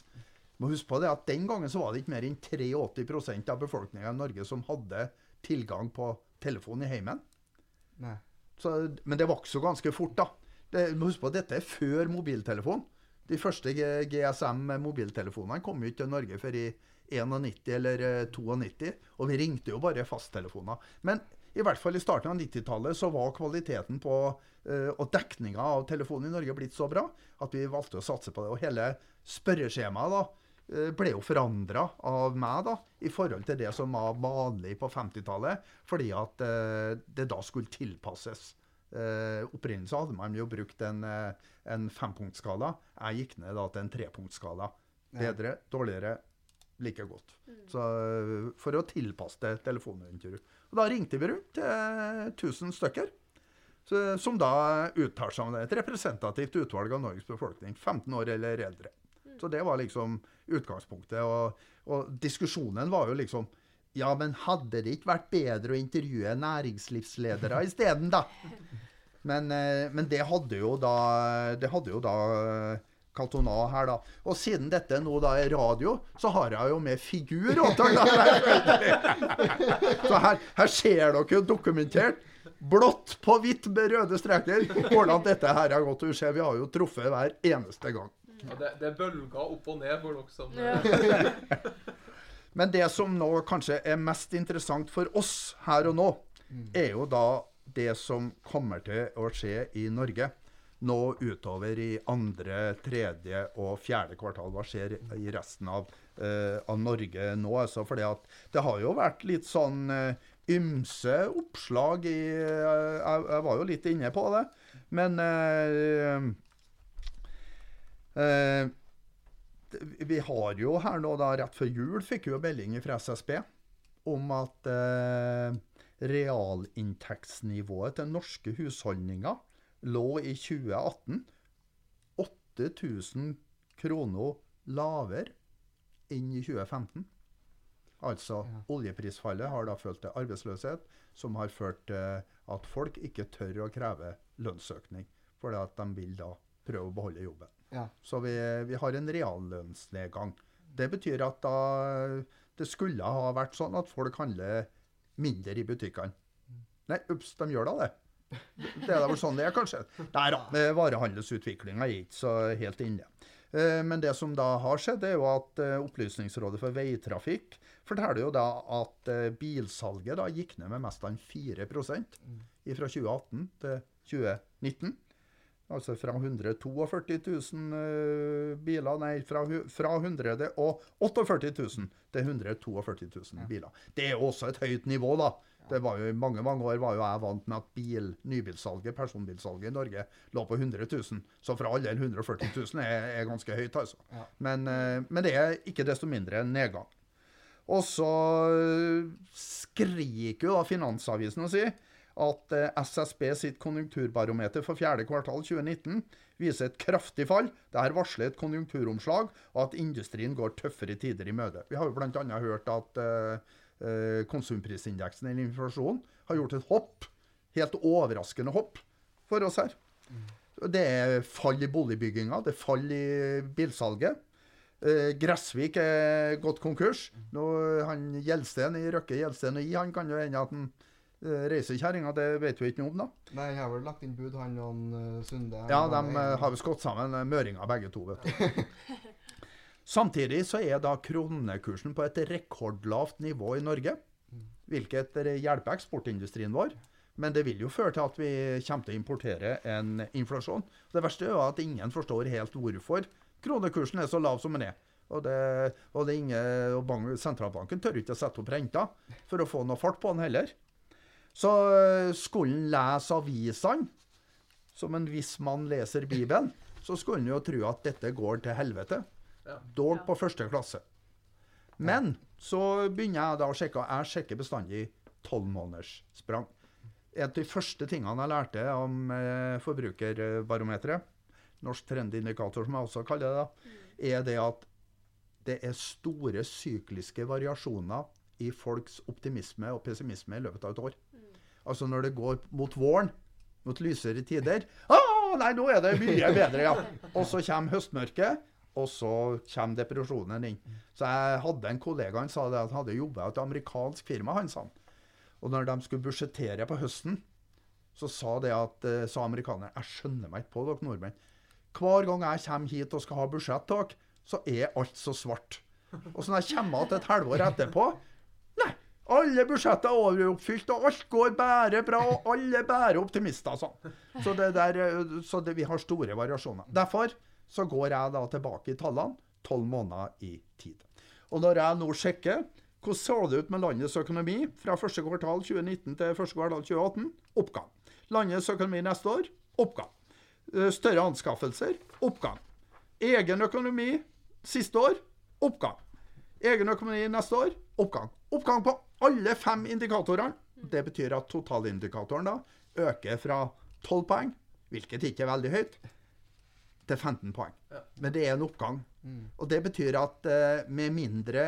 Må huske på det at Den gangen så var det ikke mer enn 83% av befolkninga i Norge som hadde tilgang på telefon i heimen. Nei. Så, men det vokste jo ganske fort, da. Det, må huske på at Dette er før mobiltelefon. De første GSM-mobiltelefonene kom jo ikke til Norge før i 91 eller eh, 92, og vi ringte jo bare fasttelefoner. Men i hvert fall i starten av 90-tallet så var kvaliteten på eh, og dekninga av telefonen i Norge blitt så bra at vi valgte å satse på det. Og hele spørreskjemaet da eh, ble jo forandra av meg da, i forhold til det som var vanlig på 50-tallet, fordi at eh, det da skulle tilpasses. Eh, opprinnelig så hadde man jo brukt en, eh, en fempunktskala. Jeg gikk ned da til en trepunktskala. Bedre, dårligere, like godt. Så eh, For å tilpasse det telefonintervju. Og Da ringte vi rundt til 1000 stykker. Så, som da uttalte seg om det. Et representativt utvalg av Norges befolkning. 15 år eller eldre. Så det var liksom utgangspunktet. Og, og diskusjonen var jo liksom Ja, men hadde det ikke vært bedre å intervjue næringslivsledere isteden, da? Men, eh, men det hadde jo da Det hadde jo da Cantona her, da. Og siden dette nå da er radio, så har jeg jo med figur. Så her, her ser dere dokumentert, blått på hvitt med røde streker, hvordan dette her har gått. Du ser, vi har jo truffet hver eneste gang. Ja, det, det er bølger opp og ned for dere som Ja. Men det som nå kanskje er mest interessant for oss her og nå, er jo da det som kommer til å skje i Norge nå utover i andre, tredje og fjerde kvartal. Hva skjer i resten av, uh, av Norge nå? Altså, fordi det har jo vært litt sånn uh, ymse oppslag i uh, jeg, jeg var jo litt inne på det. Men vi har jo her nå, da, rett før jul, fikk jo melding fra SSB om at eh, realinntektsnivået til norske husholdninger lå i 2018 8000 kroner lavere enn i 2015. Altså, Ja. oljeprisfallet har da ført til arbeidsløshet, som har ført til at folk ikke tør å kreve lønnsøkning. Fordi at de vil da prøve å beholde jobben. Ja. Så vi, vi har en reallønnsnedgang. Det betyr at da det skulle ha vært sånn at folk handler mindre i butikkene. Nei, ups, de gjør da det. Det er vel sånn det er, kanskje. Nei da, varehandelsutviklinga er ikke så helt inne. Eh, Men det som da har skjedd, er jo at eh, Opplysningsrådet for veitrafikk forteller jo da at eh, bilsalget da gikk ned med mest enn 4% fra 2018 til 2019. Altså fra 142 000 eh, biler Nei, fra, fra 148 000 til 142 000 biler. Det er også et høyt nivå, da. Det var jo, I mange mange år var jo jeg vant med at bil, nybilsalget, personbilsalget i Norge lå på 100 000. Så fra alle 140 000 er, er ganske høyt, altså. Ja. Men, eh, men det er ikke desto mindre en nedgang. Og så eh, skriker jo da Finansavisen og sier at eh, SSB sitt konjunkturbarometer for fjerde kvartal 2019 viser et kraftig fall. Dette varsler et konjunkturomslag, og at industrien går tøffere tider i møte. Vi har jo bl.a. hørt at konsumprisindeksen eller inflasjonen har gjort et hopp, helt overraskende hopp, for oss her. Det er fall i boligbygginga, det er fall i bilsalget. Eh, Gressvik er gått konkurs. Nå, han Gjelsten i Røkke Gjelsten og I, han kan jo hende at han reisekjerringa, reiser kjerringa, det vet vi ikke noe om, da. Nei, jeg har vel lagt inn bud, han og Sunde. Ja, de eh, har visst gått sammen, eh, møringer begge to, vet du. Samtidig så er da kronekursen på et rekordlavt nivå i Norge, hvilket hjelper eksportindustrien vår. Men det vil jo føre til at vi kommer til å importere en inflasjon. Det verste er jo at ingen forstår helt hvorfor kronekursen er så lav som den er. Og, det, og, det ingen, og bank, sentralbanken tør ikke å sette opp renta for å få noe fart på den heller. Så eh, skulle en lese avisene som en viss mann leser Bibelen, så skulle en jo tro at dette går til helvete. Dog Ja. på første klasse. Men så begynner jeg da å sjekke, og jeg sjekker bestandig tolvmånederssprang. En av de første tingene jeg lærte om eh, forbrukerbarometeret, norsk trendindikator som jeg også kaller det, da, er det at det er store sykliske variasjoner i folks optimisme og pessimisme i løpet av et år. Altså når det går mot våren, mot lysere tider Å, nei, nå er det mye bedre, ja. Og så kommer høstmørket, og så kommer depresjonen inn. Så jeg hadde en kollega han sa det at han hadde jobba i et amerikansk firma, han sa. Og når de skulle budsjettere på høsten, så sa det at, eh, sa amerikaneren Jeg skjønner meg ikke på dere nordmenn. Hver gang jeg kommer hit og skal ha budsjett til dere, så er alt så svart. Og så når jeg kommer igjen et halvår etterpå Nei, alle budsjetter er overoppfylt, og alt går bare bra, og alle er bare optimister. Sånn. Så, det der, eh, så det, vi har store variasjoner. Derfor så går jeg da tilbake i tallene tolv måneder i tid. Og når jeg nå sjekker hvordan så det ut med landets økonomi fra første kvartal 2019 til første kvartal 2018? Oppgang. Landets økonomi neste år? Oppgang. Eh, Større anskaffelser? Oppgang. Egen økonomi siste år? Oppgang. Egen økonomi neste år? Oppgang. Oppgang på alle fem indikatorene. Det betyr at totalindikatoren da øker fra 12 poeng, hvilket ikke er veldig høyt, til 15 poeng. Ja. Men det er en oppgang. Mm. Og det betyr at eh, med mindre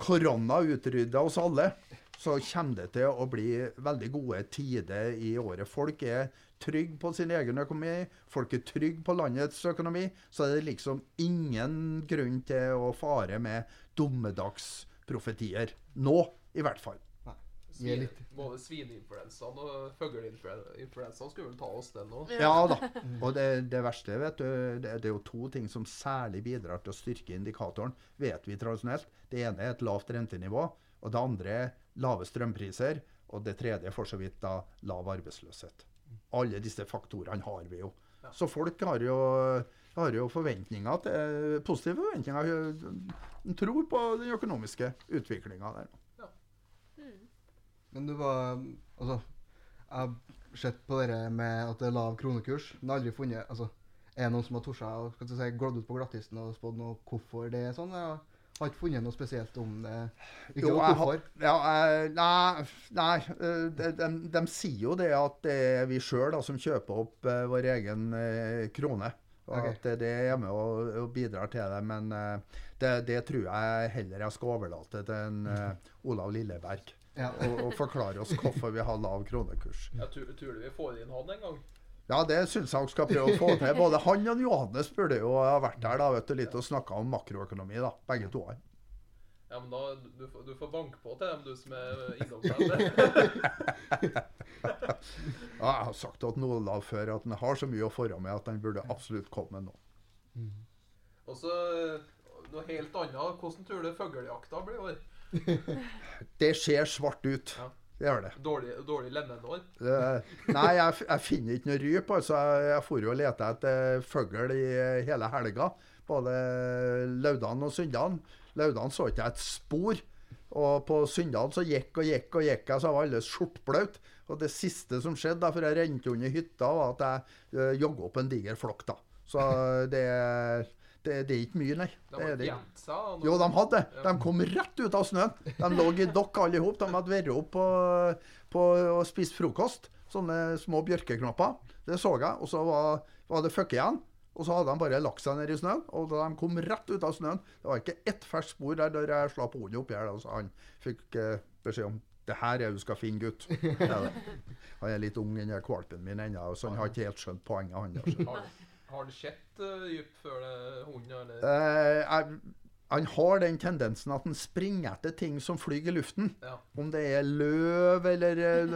korona utrydder oss alle, så kommer det til å bli veldig gode tider i året. Folk er trygge på sin egen økonomi, folk er trygge på landets økonomi. Så er det liksom ingen grunn til å fare med dommedagsprofetier. Nå, i hvert fall. Både svineinfluensaen og fugleinfluensaen skulle vel ta oss, den òg. Ja da. Og det, det verste, vet du, det, det er jo to ting som særlig bidrar til å styrke indikatoren, vet vi tradisjonelt. Det ene er et lavt rentenivå, og det andre er lave strømpriser. Og det tredje er for så vidt da lav arbeidsløshet. Alle disse faktorene har vi jo. Ja. Så folk har jo, har jo forventninger til, positive forventninger. De tror på den økonomiske utviklinga der. Men du var Altså, jeg har sett på det med at det er lav kronekurs, men aldri funnet Altså, Er det noen som har tort seg du si, gått ut på glattisen og spådd noe hvorfor det er sånn? Jeg har ikke funnet noe spesielt om det. Ikke Jo, jeg har- hvorfor. Ja, nei, nei eh, de, de, de sier jo det at det er vi sjøl som kjøper opp eh, vår egen eh, krone. Og okay. at det, er med og, og bidrar til det. Men det, det tror jeg heller jeg skal overlate til en Olav Lilleberg. Ja. Og, og forklare oss hvorfor vi har lav kronekurs. Jeg tror, du vi får inn han en gang? Ja, det syns jeg skal prøve å få til. Både han og Johannes burde jo ha vært der da, vet du, litt og snakka om makroøkonomi. da, Begge to. Ja, men da, du, får- du får banke på til dem, du som er innomvendt. Ja, jeg har sagt til Olav før at han har så mye å forre med at han burde absolutt komme nå. Og så noe helt annet. Hvordan tror du fuglejakta blir i år? Det ser svart ut. Ja. Det gjør det. Dårlig, dårlig lemenår? Eh, nei, jeg, jeg finner ikke noe ryp. altså. Jeg, for og leta etter fugl i hele helga. Både lørdag og søndag. Lørdag så ikke jeg et spor. Og på søndag så gikk og gikk og gikk jeg, så jeg var alle skjortblaut. Og det siste som skjedde da, for jeg rente under hytta, var at jeg uh, jogga opp en diger flokk. da. Så det, det, det er ikke mye, nei. De Det det seg? da, Jo, de hadde. De kom rett ut av snøen. De lå i dokk alle i hop. De hadde vært opp på, på og spist frokost. Sånne små bjørkeknopper. Det så jeg. Og så var, var det fuck igjen. Og så hadde de bare lagt seg ned i snøen. Og da de kom rett ut av snøen Det var ikke ett ferskt spor der der jeg slapp hodet oppi her. da, Så han fikk eh, beskjed om det her er du skal finne, gutt. Det det. Han er litt ung, den kvalpen min ennå, så han har ikke helt skjønt poenget, han. der. Har, det han sett uh, dyp før det hunden, eller? Uh, han har den tendensen at han springer etter ting som flyr i luften. Ja. Om det er løv eller eh,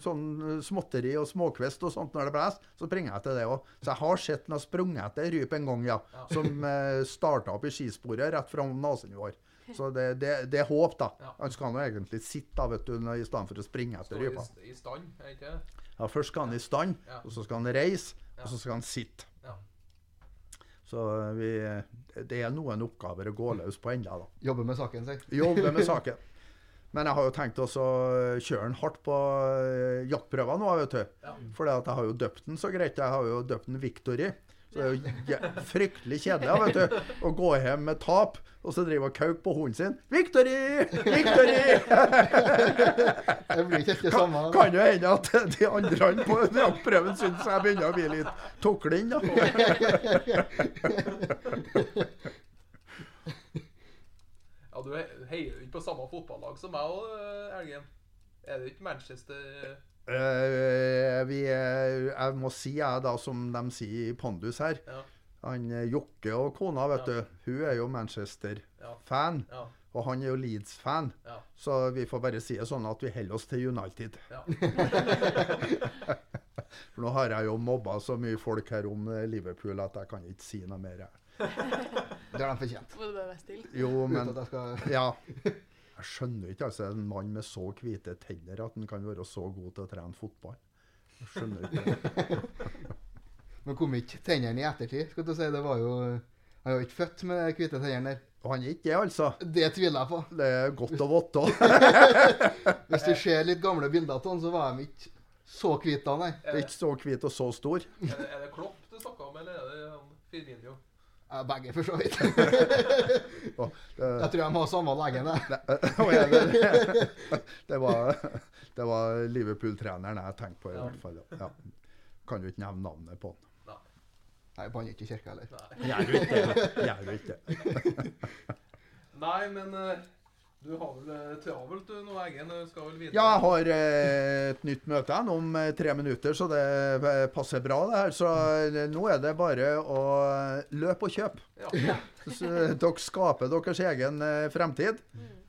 sånn småtteri og småkvist og sånt når det blåser, så springer jeg etter det òg. Så jeg har sett han har sprunget etter ryp en gang, ja. Ja. Som uh, starta opp i skisporet rett fram nesen vår. Så det, det, det er håp, da. Ja. Han skal nå egentlig sitte da, vet du, i stedet for å springe etter rypa. i, i stand, er ikke det? Ja, først skal han i stand, Ja. og så skal han reise, Ja. og så skal han sitte. Ja. Så vi, det er noen oppgaver å gå løs på ennå, da. Jobber med saken, si. Jobbe med saken. Men jeg har jo tenkt også å kjøre den hardt på eh, jaktprøver nå, vet du. Ja. For jeg har jo døpt den så greit. Jeg har jo døpt den Victory. Så det er jo fryktelig kjedelig vet du, å gå hjem med tap, og så drive og kauke på hunden sin. 'Victory! Victory!' Det blir ikke det samme. Kan jo hende at de andre på jaktprøven syns jeg begynner å bli litt tukling, da. Ja, du heier jo ikke på samme fotballag som meg og Elgen. Er det ikke Manchester Eh, vi er, jeg må si, jeg da, som de sier i Pondus her Ja. Han eh, Jokke og kona, vet Ja. du, hun er jo Manchester-fan. Ja. Og han er jo Leeds-fan. Ja. Så vi får bare si det sånn at vi holder oss til United. ja. For nå har jeg jo mobba så mye folk her om Liverpool at jeg kan ikke si noe mer. Det har de fortjent. Må du bare være stille. Jo, Uten men at jeg skal Ja. Jeg skjønner ikke altså en mann med så hvite tenner at han kan være så god til å trene fotball. Jeg skjønner ikke Nå Men kom ikke tennene i ettertid? skal du si. Det var jo Han er jo ikke født med de hvite tennene der. Og han er ikke det, altså. Det tviler jeg på. Det er godt å vite. Hvis du ser litt gamle bilder av han, så var de ikke så hvite da, nei. Det er ikke så hvite og så stor. Er det, er det Klopp du snakker om, eller er det han Firmino? Begge, for så vidt. Jeg tror de har samme legen. jeg. Nei, å, det, det var, det var Liverpool-treneren jeg tenkte på, i Ja. hvert fall. Ja. Kan jo ikke nevne navnet på han. Nei, jeg banner ikke i kirka heller. Gjør du ikke det? Du? Nei, men eh, du har vel eh, travelt du nå, Eggen. Skal vel videre? Ja, jeg har eh, et nytt møte igjen om eh, tre minutter, så det passer bra, det her. Så nå er det bare å løpe og kjøpe. Ja. Dere skaper deres egen fremtid.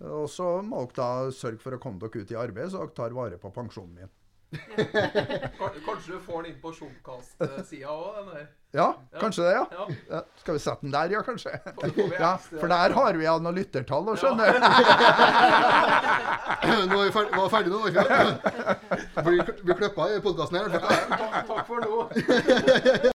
Og så må dere da sørge for å komme dere ut i arbeid, så dere tar vare på pensjonen min. Kan- Kanskje du får den inn på Shopcast-sida òg, den. Ja, kanskje det, ja. Ja. Skal vi sette den der, ja, kanskje? Vi Ja, for der har vi noen lyttertall, og skjønner du. Nå er vi ferdig, var ferdig nå. ikke sant? Blir, blir klippa i podkasten her. Takk for nå.